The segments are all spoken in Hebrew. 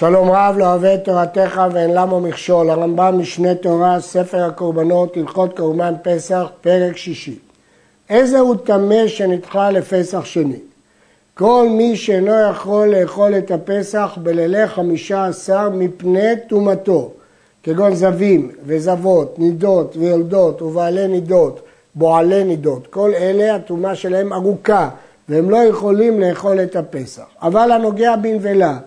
שלום רב לא אוהב את תורתך ואין למה מכשול, הרמב"ם משנה תורה, ספר הקורבנות, הלכות קורבן פסח, פרק שישי. איזה הוא טמא שנדחה לפסח שני? כל מי שאינו יכול לאכול את הפסח בלילי חמישה עשר מפני טומאתו, כגון זבים וזבות, נידות ויולדות ובעלי נידות, בועלי נידות, כל אלה הטומאה שלהם ארוכה והם לא יכולים לאכול את הפסח. אבל הנוגע בנבלה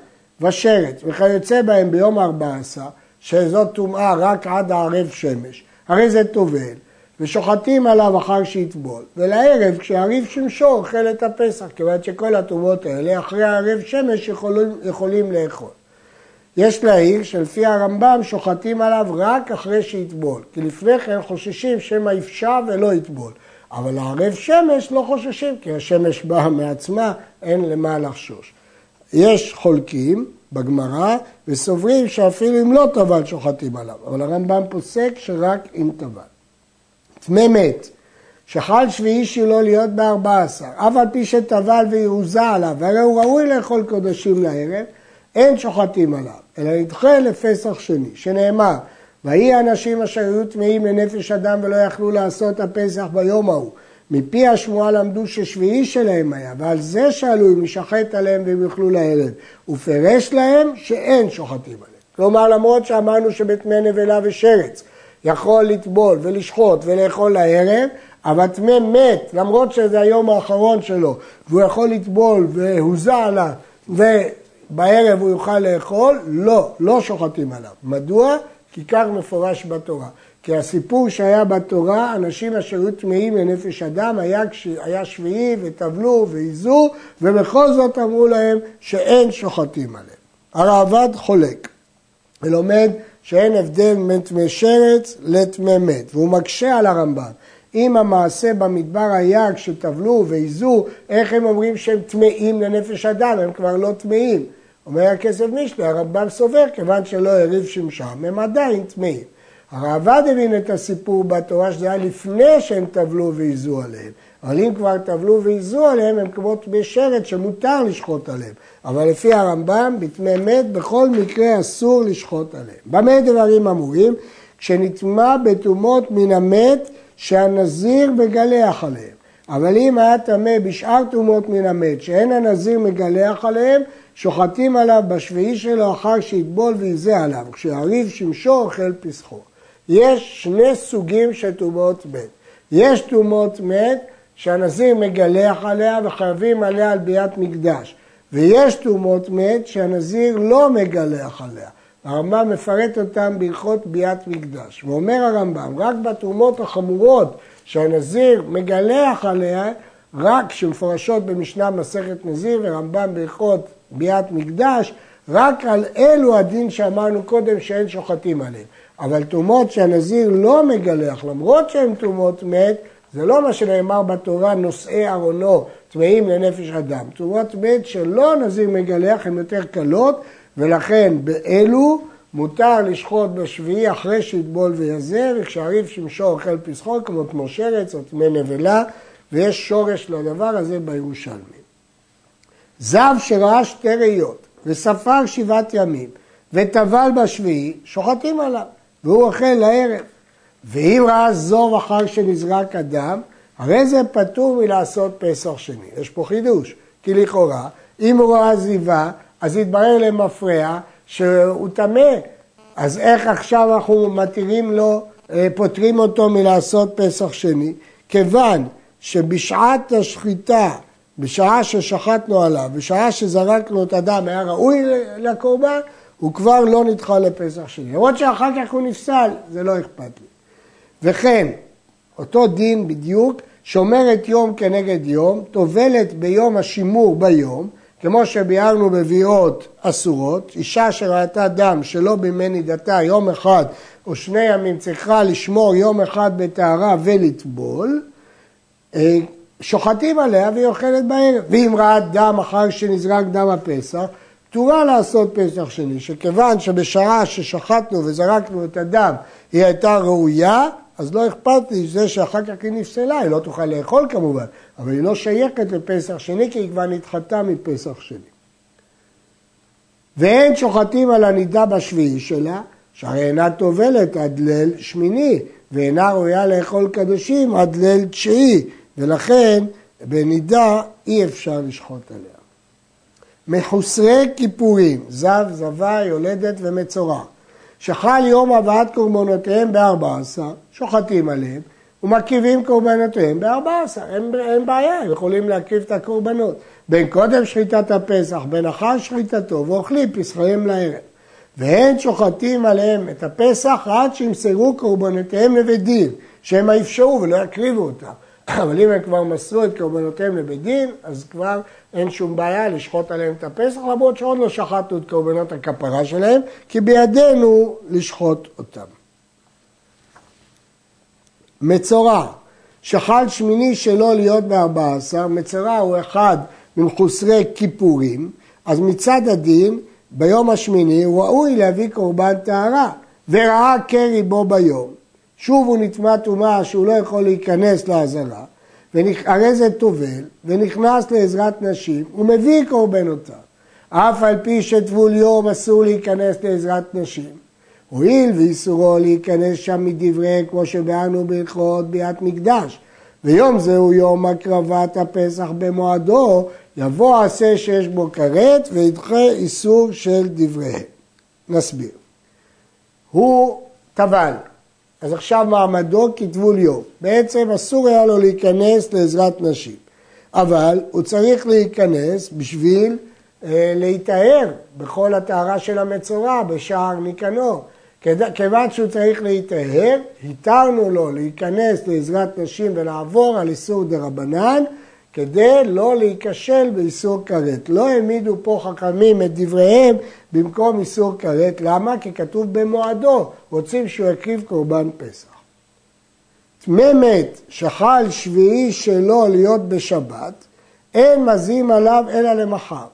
ושרץ וכיוצא בהם ביום ארבע עשר, שזאת טומאה רק עד הערב שמש, הרי זה טובל, ושוחטים עליו אחר שיטבול, ולערב כשיריב שמשו אוכל את הפסח, כיוון שכל הטומאות האלה אחרי הערב שמש יכולים, יכולים לאכול. יש להעיר שלפי הרמב"ם שוחטים עליו רק אחרי שיטבול, כי לפני כן חוששים שמא יפשע ולא יטבול. אבל הערב שמש לא חוששים, כי השמש באה מעצמה, אין למה לחשוש. יש חולקים בגמרא וסוברים שאפילו אם לא טבל שוחטים עליו, אבל הרמב"ם פוסק שרק אם טבל. טמא מת, שחל שביעי שלו להיות בארבע עשר, אף על פי שטבל ויעוזה עליו, והרי הוא ראוי לאכול קודשים לערב, אין שוחטים עליו, אלא נדחה לפסח שני, שנאמר, ויהי אנשים אשר היו טמאים לנפש אדם ולא יכלו לעשות הפסח ביום ההוא. מפי השמועה למדו ששביעי שלהם היה, ועל זה שאלו אם ישחט עליהם והם יאכלו לערב. ופרש להם שאין שוחטים עליהם. כלומר, למרות שאמרנו שבטמא נבלה ושרץ יכול לטבול ולשחוט ולאכול לערב, אבל טמא מת, למרות שזה היום האחרון שלו, והוא יכול לטבול והוזע עליו, ובערב הוא יוכל לאכול, לא, לא שוחטים עליו. מדוע? כי כך מפורש בתורה. כי הסיפור שהיה בתורה, אנשים אשר היו טמאים לנפש אדם, היה, היה שביעי וטבלו ועיזו, ובכל זאת אמרו להם שאין שוחטים עליהם. הראב"ד חולק ולומד שאין הבדל בין טמא שרץ לטמא מת, והוא מקשה על הרמב"ם. אם המעשה במדבר היה כשטבלו ועיזו, איך הם אומרים שהם טמאים לנפש אדם, הם כבר לא טמאים. אומר הכסף משלי, הרמב"ם סובר, כיוון שלא הריב שמשם, הם עדיין טמאים. הרעב"ד הבין את הסיפור בתורה שזה היה לפני שהם טבלו ועיזו עליהם. אבל אם כבר טבלו ועיזו עליהם, הם כמו טמא שרת שמותר לשחוט עליהם. אבל לפי הרמב"ם, בטמא מת, בכל מקרה אסור לשחוט עליהם. במה דברים אמורים? כשנטמע בטומאות מן המת שהנזיר מגלח עליהם. אבל אם היה טמא בשאר טומאות מן המת שאין הנזיר מגלח עליהם, שוחטים עליו בשביעי שלו אחר שיטבול ויזה עליו. כשיריב שמשו אוכל פסחו. יש שני סוגים של טומאות מת. יש טומאות מת שהנזיר מגלח עליה וחייבים עליה על ביאת מקדש. ויש טומאות מת שהנזיר לא מגלח עליה. הרמב"ם מפרט אותם בהלכות ביאת מקדש. ואומר הרמב"ם, רק בטומאות החמורות שהנזיר מגלח עליה, רק שמפורשות במשנה מסכת נזיר ורמב"ם בהלכות ביאת מקדש, רק על אלו הדין שאמרנו קודם שאין שוחטים עליהם. אבל טומאות שהנזיר לא מגלח, למרות שהן טומאות מת, זה לא מה שנאמר בתורה, נושאי ארונו, טמאים לנפש אדם. טומאות מת שלא הנזיר מגלח הן יותר קלות, ולכן באלו מותר לשחוט בשביעי אחרי שיטבול ויזה, וכשהריב שמשו אוכל פסחו, כמו כמו שרץ או טמא נבלה, ויש שורש לדבר הזה בירושלמי. זב שראה שתי ראיות וספר שבעת ימים וטבל בשביעי, שוחטים עליו. והוא אוכל לערב. ואם ראה זוב אחר שנזרק אדם, הרי זה פטור מלעשות פסח שני. יש פה חידוש, כי לכאורה, אם הוא ראה זיווה, אז יתברר למפרע שהוא טמא. אז איך עכשיו אנחנו מתירים לו, אה, פוטרים אותו מלעשות פסח שני? כיוון שבשעת השחיטה, בשעה ששחטנו עליו, בשעה שזרקנו את הדם, היה ראוי לקורבן, הוא כבר לא נדחה לפסח שני. למרות שאחר כך הוא נפסל, זה לא אכפת לי. וכן, אותו דין בדיוק, שומרת יום כנגד יום, טובלת ביום השימור ביום, כמו שביארנו בביאות אסורות, אישה שראתה דם שלא בימי נידתה יום אחד או שני ימים צריכה לשמור יום אחד בטהרה ולטבול, אה, שוחטים עליה והיא אוכלת בערב. ואם ראה דם אחר שנזרק דם הפסח, פטורה לעשות פסח שני, שכיוון שבשעה ששחטנו וזרקנו את הדם היא הייתה ראויה, אז לא אכפת לי זה שאחר כך היא נפסלה, היא לא תוכל לאכול כמובן, אבל היא לא שייכת לפסח שני כי היא כבר נדחתה מפסח שני. ואין שוחטים על הנידה בשביעי שלה, שהרי אינה טובלת עד ליל שמיני, ואינה ראויה לאכול קדושים עד ליל תשיעי, ולכן בנידה אי אפשר לשחוט עליה. מחוסרי כיפורים, זב, זבה, יולדת ומצורע, שחל יום הבאת קורבנותיהם בארבע עשר, שוחטים עליהם ומקריבים קורבנותיהם בארבע עשר, אין, אין בעיה, הם יכולים להקריב את הקורבנות. בין קודם שחיטת הפסח, בין אחר שחיטתו, ואוכלים פסחיהם לערב. והן שוחטים עליהם את הפסח עד שימסרו קורבנותיהם לבית דין, שהם יפשעו ולא יקריבו אותם. אבל אם הם כבר מסרו את קורבנותיהם לבית דין, אז כבר אין שום בעיה לשחוט עליהם את הפסח, למרות שעוד לא שחטנו את קורבנות הכפרה שלהם, כי בידינו לשחוט אותם. מצורע, שחל שמיני שלא להיות בארבע עשר, מצורע הוא אחד ממחוסרי כיפורים, אז מצד הדין, ביום השמיני ראוי להביא קורבן טהרה, וראה קרי בו ביום. שוב הוא נטמע טומאה שהוא לא יכול להיכנס לעזרה, הרי זה טובל, ונכנס לעזרת נשים, הוא מביא קורבנותיו. אף על פי שטבול יום אסור להיכנס לעזרת נשים. הואיל ואיסורו להיכנס שם מדברי, כמו שבאנו בהלכות ביאת מקדש, ויום זה הוא יום הקרבת הפסח במועדו, יבוא עשה שיש בו כרת וידחה איסור של דבריהם. נסביר. הוא טבל, אז עכשיו מעמדו כטבול יום. בעצם אסור היה לו להיכנס לעזרת נשים, אבל הוא צריך להיכנס בשביל אה, להיטהר בכל הטהרה של המצורע בשער ניקנור. כיוון שהוא צריך להיטהר, התרנו לו להיכנס לעזרת נשים ולעבור על איסור דה רבנן, כדי לא להיכשל באיסור כרת. לא העמידו פה חכמים את דבריהם במקום איסור כרת. למה? כי כתוב במועדו, רוצים שהוא יקריב קורבן פסח. טמא מת שחל שביעי שלו להיות בשבת, אין מזים עליו אלא למחר.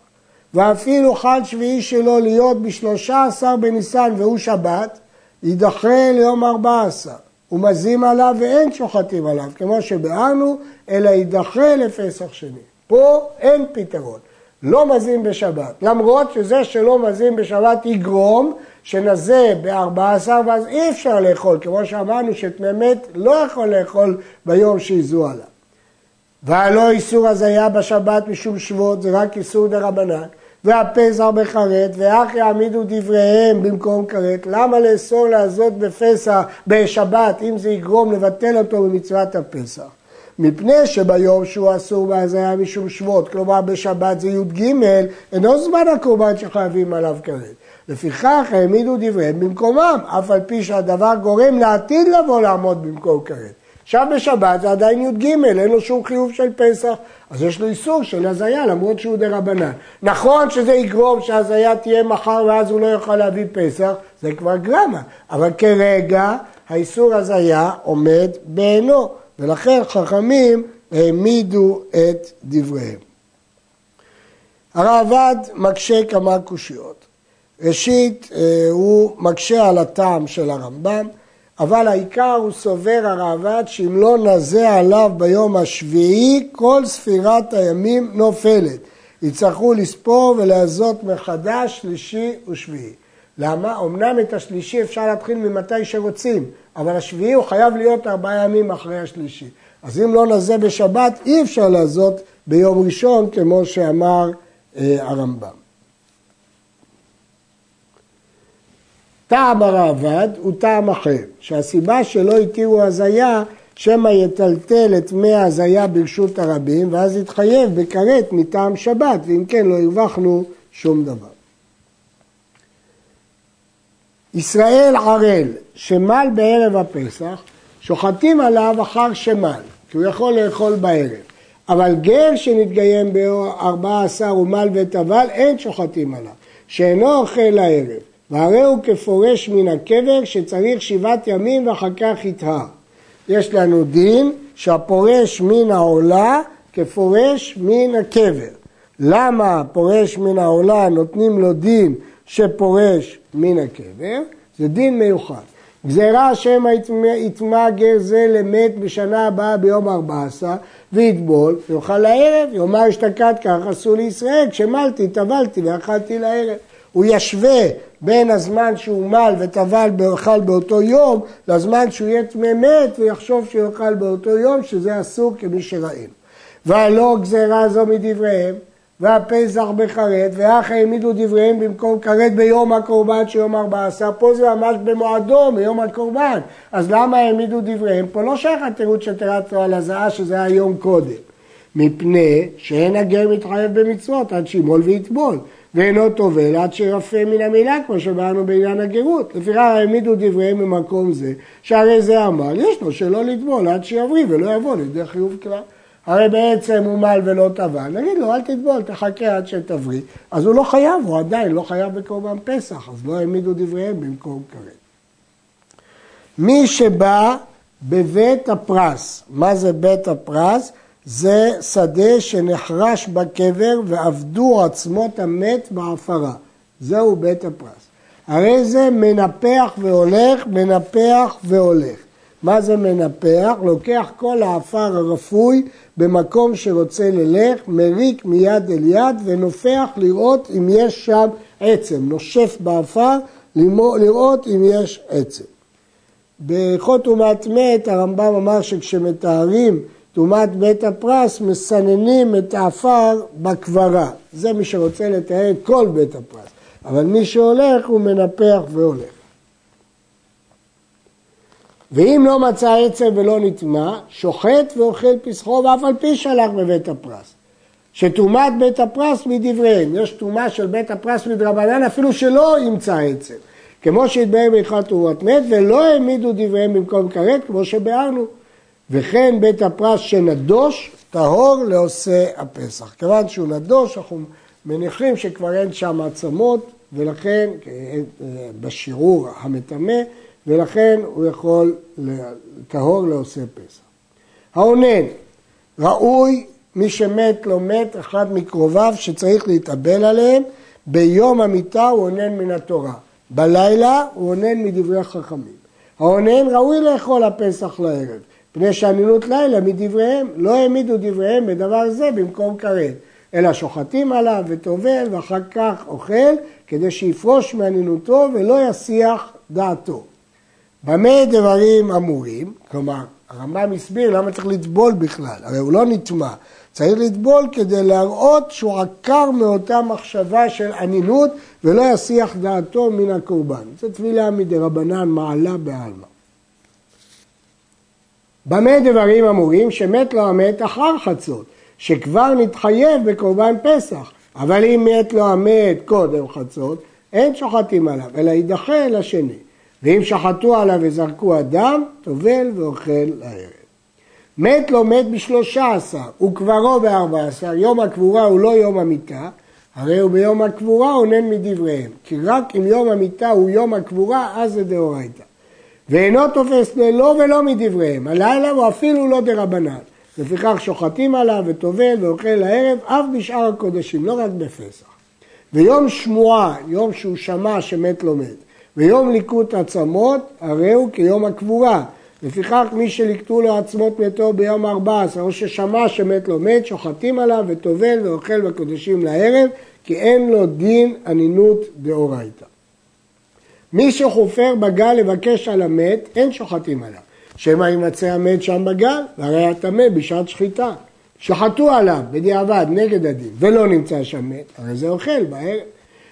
ואפילו חל שביעי שלו להיות בשלושה עשר בניסן והוא שבת, יידחה ליום ארבע עשר. ומזים עליו ואין שוחטים עליו, כמו שביארנו, אלא יידחה לפסח שני. פה אין פתרון. לא מזים בשבת, למרות שזה שלא מזים בשבת יגרום שנזה בארבע עשר ואז אי אפשר לאכול, כמו שאמרנו שטמא מת לא יכול לאכול ביום שיזו עליו. והלא איסור הזיה בשבת משום שבועות, זה רק איסור דה רבנן. והפסח בכרת, ואך יעמידו דבריהם במקום כרת. למה לאסור לעזות בפסח, בשבת, אם זה יגרום לבטל אותו במצוות הפסח? מפני שביום שהוא אסור בהזיה משום שבועות, כלומר בשבת זה י"ג, אינו זמן הקורבן שחייבים עליו כרת. לפיכך העמידו דבריהם במקומם, אף על פי שהדבר גורם לעתיד לבוא לעמוד במקום כרת. עכשיו בשבת זה עדיין י"ג, אין לו שום חיוב של פסח, אז יש לו איסור של הזיה למרות שהוא דה רבנן. נכון שזה יגרום שהזיה תהיה מחר ואז הוא לא יוכל להביא פסח, זה כבר גרמה, אבל כרגע האיסור הזיה עומד בעינו, ולכן חכמים העמידו את דבריהם. הרעב"ד מקשה כמה קושיות. ראשית, אה, הוא מקשה על הטעם של הרמב"ם. אבל העיקר הוא סובר הראב"ד שאם לא נזה עליו ביום השביעי, כל ספירת הימים נופלת. יצטרכו לספור ולהזות מחדש שלישי ושביעי. למה? אמנם את השלישי אפשר להתחיל ממתי שרוצים, אבל השביעי הוא חייב להיות ארבעה ימים אחרי השלישי. אז אם לא נזה בשבת, אי אפשר להזות ביום ראשון, כמו שאמר אה, הרמב"ם. טעם הראב"ד הוא טעם אחר, שהסיבה שלא התירו הזיה, שמא יטלטל את מי ההזיה ברשות הרבים, ואז יתחייב בכרת מטעם שבת, ואם כן לא הרווחנו שום דבר. ישראל ערל, שמל בערב הפסח, שוחטים עליו אחר שמל, כי הוא יכול לאכול בערב. אבל גר בארבע עשר ומל וטבל, אין שוחטים עליו, שאינו אוכל לערב. והרי הוא כפורש מן הקבר שצריך שבעת ימים ואחר כך יטהר. יש לנו דין שהפורש מן העולה כפורש מן הקבר. למה פורש מן העולה נותנים לו דין שפורש מן הקבר? זה דין מיוחד. גזירה שמא יטמע גר זה למת בשנה הבאה ביום ארבע עשר ויטבול ויאכל לערב, יאמר אשתקד כך עשו לישראל, כשמלתי, טבלתי ואכלתי לערב. הוא ישווה בין הזמן שהוא מל וטבל ואוכל באותו יום לזמן שהוא יהיה טמא מת ויחשוב שהוא יאכל באותו יום שזה אסור כמי שראינו. והלא גזירה זו מדבריהם והפסח בחרט ואח העמידו דבריהם במקום כרת ביום הקורבן של יום ארבע עשר פה זה ממש במועדו מיום הקורבן אז למה העמידו דבריהם? פה לא שייך התירוץ תירת על הזעה שזה היה יום קודם מפני שאין הגר מתחייב במצוות עד שימול ויטבול ואינו טובל עד שירפא מן המילה כמו שאמרנו בעניין הגרות. לפיכך העמידו דבריהם במקום זה שהרי זה עמל יש לו שלא לטבול עד שיבריא ולא יבוא לידי חיוב כלל. הרי בעצם הוא מל ולא טבל, נגיד לו אל תטבול, תחכה עד שתבריא, אז הוא לא חייב, הוא עדיין לא חייב בקורבן פסח, אז לא העמידו דבריהם במקום כרת. מי שבא בבית הפרס, מה זה בית הפרס? זה שדה שנחרש בקבר ואבדו עצמות המת בעפרה. זהו בית הפרס. הרי זה מנפח והולך, מנפח והולך. מה זה מנפח? לוקח כל האפר הרפוי במקום שרוצה לילך, מריק מיד אל יד ונופח לראות אם יש שם עצם. נושף באפר לראות אם יש עצם. בהלכות טומאת מת הרמב"ם אמר שכשמתארים טומאת בית הפרס מסננים את האפר בקברה. זה מי שרוצה את כל בית הפרס. אבל מי שהולך הוא מנפח והולך. ואם לא מצא עצם ולא נטמע, שוחט ואוכל פסחו ואף על פי שהלך בבית הפרס. שטומאת בית הפרס מדבריהם, יש טומאה של בית הפרס מדרבנן אפילו שלא ימצא עצם. כמו שהתבהר בהלכת תרומת מת ולא העמידו דבריהם במקום כרת כמו שביארנו. וכן בית הפרס שנדוש טהור לעושה הפסח. כיוון שהוא נדוש אנחנו מניחים שכבר אין שם עצמות ולכן אה, בשיעור המטמא ולכן הוא יכול טהור לעושה פסח. האונן, ראוי מי שמת לא מת, אחד מקרוביו שצריך להתאבל עליהם, ביום המיטה הוא אונן מן התורה, בלילה הוא אונן מדברי חכמים. האונן ראוי לאכול הפסח לערב, פני שאנינות לילה מדבריהם, לא העמידו דבריהם בדבר זה במקום כרת, אלא שוחטים עליו וטובל ואחר כך אוכל, כדי שיפרוש מענינותו ולא יסיח דעתו. במה דברים אמורים? כלומר, הרמב"ם הסביר למה צריך לטבול בכלל, הרי הוא לא נטמע, צריך לטבול כדי להראות שהוא עקר מאותה מחשבה של אנינות ולא יסיח דעתו מן הקורבן. זו תפילה מדרבנן מעלה בעלמא. במה דברים אמורים? שמת לו המת אחר חצות, שכבר נתחייב בקורבן פסח, אבל אם מת לו המת קודם חצות, אין שוחטים עליו, אלא יידחה לשני. ואם שחטו עליו וזרקו אדם, טובל ואוכל הערב. מת לא מת בשלושה עשר, וקברו בארבע עשר, יום הקבורה הוא לא יום המיטה, הרי הוא ביום הקבורה עונן מדבריהם, כי רק אם יום המיטה הוא יום הקבורה, אז זה דאורייתא. ואינו תופס ללא ולא מדבריהם, הלילה הוא אפילו לא דרבנן. לפיכך שוחטים עליו וטובל ואוכל הערב, אף בשאר הקודשים, לא רק בפסח. ויום שמועה, יום שהוא שמע שמת לא מת, ויום ליקוט עצמות, הרי הוא כיום הקבורה. לפיכך מי שליקטו לו עצמות מתו ביום ארבע עשר, או ששמע שמת לו מת, שוחטים עליו וטובל ואוכל בקודשים לערב, כי אין לו דין אנינות דאורייתא. מי שחופר בגל לבקש על המת, אין שוחטים עליו. שמא יימצא המת שם בגל, והרי הטמא בשעת שחיטה. שחטו עליו בדיעבד נגד הדין, ולא נמצא שם מת, הרי זה אוכל בערב.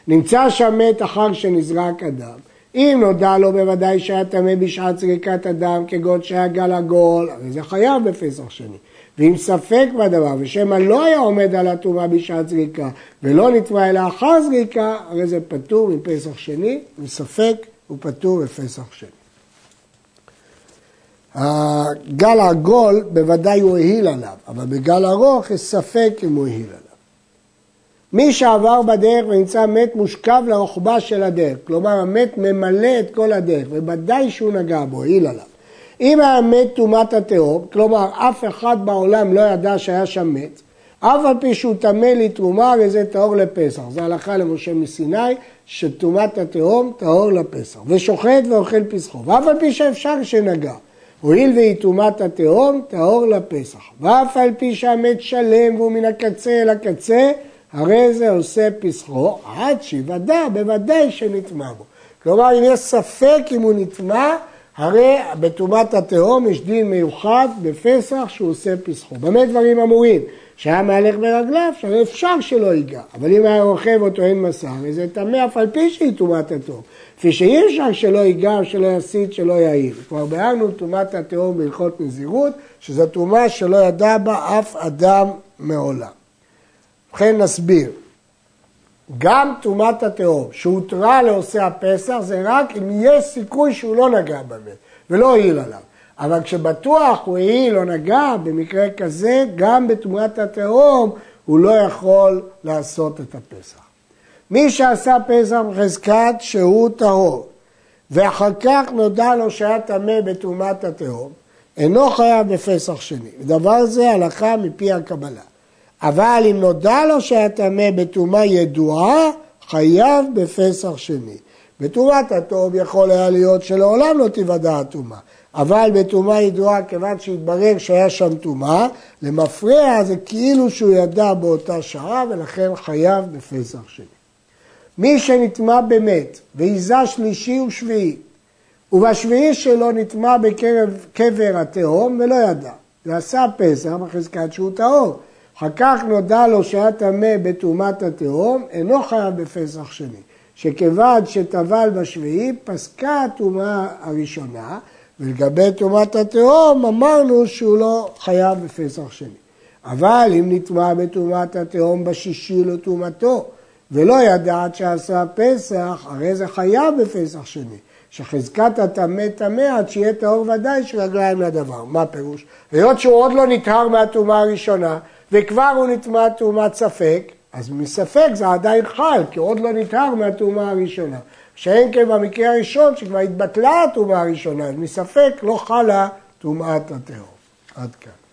נמצא שם מת אחר שנזרק אדם, אם נודע לו בוודאי שהיה טמא בשעת זריקת הדם, כגון שהיה גל עגול, הרי זה חייב בפסח שני. ואם ספק בדבר, ושמא לא היה עומד על הטומאה בשעת זריקה, ולא נטמע אלא אחר זריקה, הרי זה פטור מפסח שני, מספק הוא פטור בפסח שני. הגל העגול בוודאי הוא העיל עליו, אבל בגל ארוך יש ספק אם הוא העיל עליו. מי שעבר בדרך ונמצא מת מושכב לרוחבה של הדרך, כלומר המת ממלא את כל הדרך, וודאי שהוא נגע בו, העיל עליו. אם היה מת טומאת התהום, כלומר אף אחד בעולם לא ידע שהיה שם מת, אף על פי שהוא טמא לתרומה וזה טהור לפסח. זה הלכה למשה מסיני, שטומאת התהום טהור לפסח. ושוחט ואוכל פסחו, ואף על פי שאפשר שנגע. הואיל והיא טומאת התהום, טהור לפסח. ואף על פי שהמת שלם והוא מן הקצה אל הקצה, הרי זה עושה פסחו עד שיוודע, בוודאי שנטמע בו. כלומר, אם יש ספק אם הוא נטמע, הרי בטומאת התהום יש דין מיוחד בפסח שהוא עושה פסחו. במה דברים אמורים? שהיה מהלך ברגליו, שהרי אפשר שלא ייגע. אבל אם היה רוכב או טוען מסע, הרי זה טמא אף על פי שהיא טומאת התהום. כפי שאי אפשר שלא ייגע, שלא יסית, שלא יעיל. כבר ביארנו טומאת התהום בהלכות נזירות, שזו טומאה שלא ידע בה אף אדם מעולם. ובכן נסביר. גם טומאת התהום שהותרה לעושה הפסח זה רק אם יש סיכוי שהוא לא נגע במת ולא העיל עליו. אבל כשבטוח הוא העיל או נגע, במקרה כזה, גם בטומאת התהום הוא לא יכול לעשות את הפסח. מי שעשה פסח בחזקת שהוא טהור, ואחר כך נודע לו שהיה טמא בטומאת התהום, אינו חייב בפסח שני. ודבר זה הלכה מפי הקבלה. אבל אם נודע לו שהיה טמא בטומאה ידועה, חייב בפסח שני. בטומאת התום יכול היה להיות שלעולם לא תיוודע הטומאה, אבל בטומאה ידועה, כיוון שהתברר שהיה שם טומאה, למפרע זה כאילו שהוא ידע באותה שעה, ולכן חייב בפסח שני. מי שנטמע במת, ועיזה שלישי ושביעי, ובשביעי שלו נטמע בקרב קבר התהום ולא ידע, ועשה פסח בחזקת שהוא טהור. אחר כך נודע לו שהיה טמא בטומאת התהום, אינו חייב בפסח שני. שכיוון שטבל בשביעי, פסקה הטומאה הראשונה, ולגבי טומאת התהום אמרנו שהוא לא חייב בפסח שני. אבל אם נטמע בטומאת התהום בשישי לטומאתו, ולא ידע עד שעשה פסח, הרי זה חייב בפסח שני. שחזקת הטמא טמא עד שיהיה טהור ודאי שרגליים לדבר. מה פירוש? היות שהוא עוד לא נטהר מהטומאה הראשונה, וכבר הוא נטמע טומאת ספק, אז מספק זה עדיין חל, כי עוד לא נטהר מהטומאה הראשונה. שאין כן במקרה הראשון, שכבר התבטלה הטומאה הראשונה, אז מספק לא חלה טומאת התהום. עד כאן.